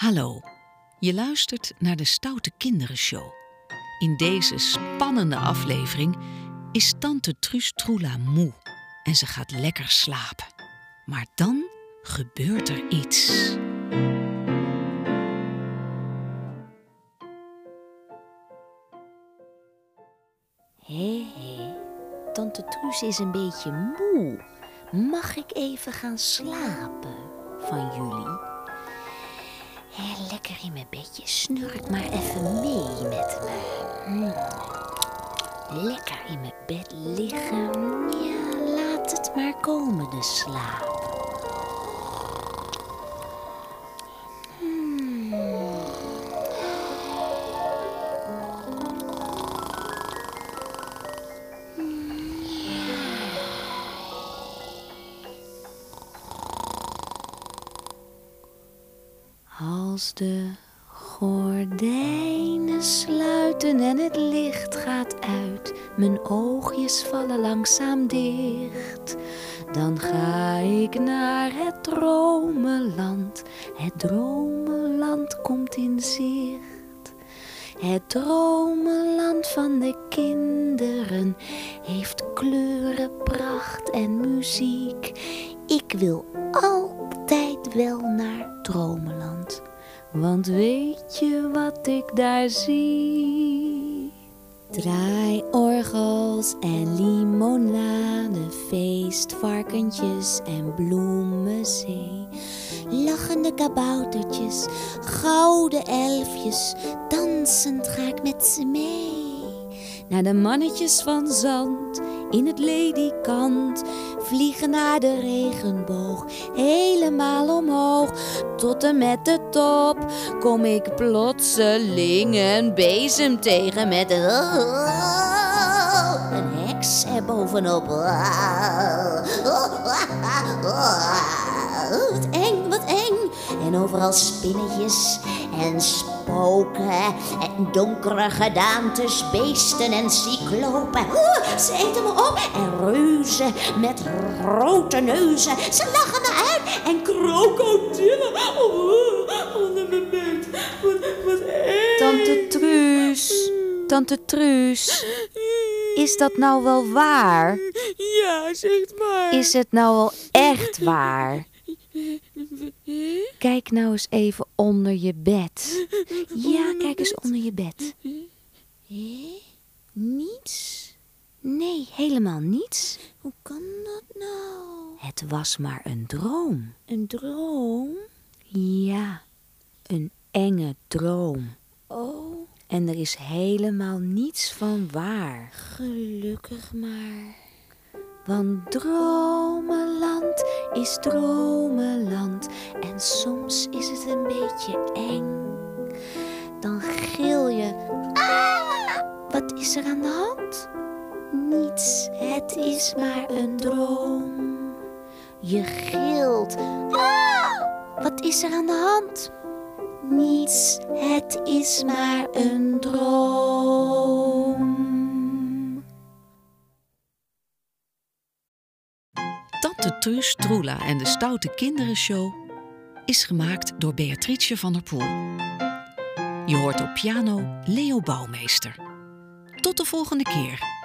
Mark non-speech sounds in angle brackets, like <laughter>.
Hallo, je luistert naar de Stoute Kinderen Show. In deze spannende aflevering is tante Truus Troela moe en ze gaat lekker slapen. Maar dan gebeurt er iets. Hé, hé, tante Truus is een beetje moe. Mag ik even gaan slapen van jullie? Lekker in mijn bedje, snurk maar even mee met me. Hm. Lekker in mijn bed liggen, ja, laat het maar komen, de slaap. Als de gordijnen sluiten en het licht gaat uit, mijn oogjes vallen langzaam dicht, dan ga ik naar het dromenland. Het dromenland komt in zicht. Het dromenland van de kinderen heeft kleuren, pracht en muziek. Ik wil wel naar Dromenland. Want weet je wat ik daar zie? Draaiorgels en limonade, feestvarkentjes en bloemenzee. Lachende kaboutertjes, gouden elfjes, dansend ga ik met ze mee. Naar de mannetjes van zand in het ledikant, vliegen naar de regenboog, helemaal omhoog. Tot en met de top kom ik plotseling een bezem tegen met een, heks erbovenop. Wat eng, wat eng. En overal spinnetjes en spoken en donkere gedaantes, beesten en cyclopen. Oeh, ze eten me op en reuzen met grote neuzen. Ze lachen me uit en krokodillen oh, onder mijn bed. Wat, wat eng. Tante Truus, tante Truus, is dat nou wel waar? Ja, zeg maar. Is het nou wel echt waar? <laughs> Kijk nou eens even onder je bed. Ja, kijk eens onder je bed. Hé? Niets? Nee, helemaal niets. Hoe kan dat nou? Het was maar een droom. Een droom? Ja, een enge droom. Oh, En er is helemaal niets van waar. gelukkig maar. Want dromenland is dromenland en soms is het een beetje eng. Dan gil je, ah, wat is er aan de hand? Niets, het is maar een droom. Je gilt, ah, wat is er aan de hand? Niets, het is maar een droom. Tante Truus Troela en de Stoute Kinderen Show is gemaakt door Beatrice van der Poel. Je hoort op piano Leo Bouwmeester. Tot de volgende keer.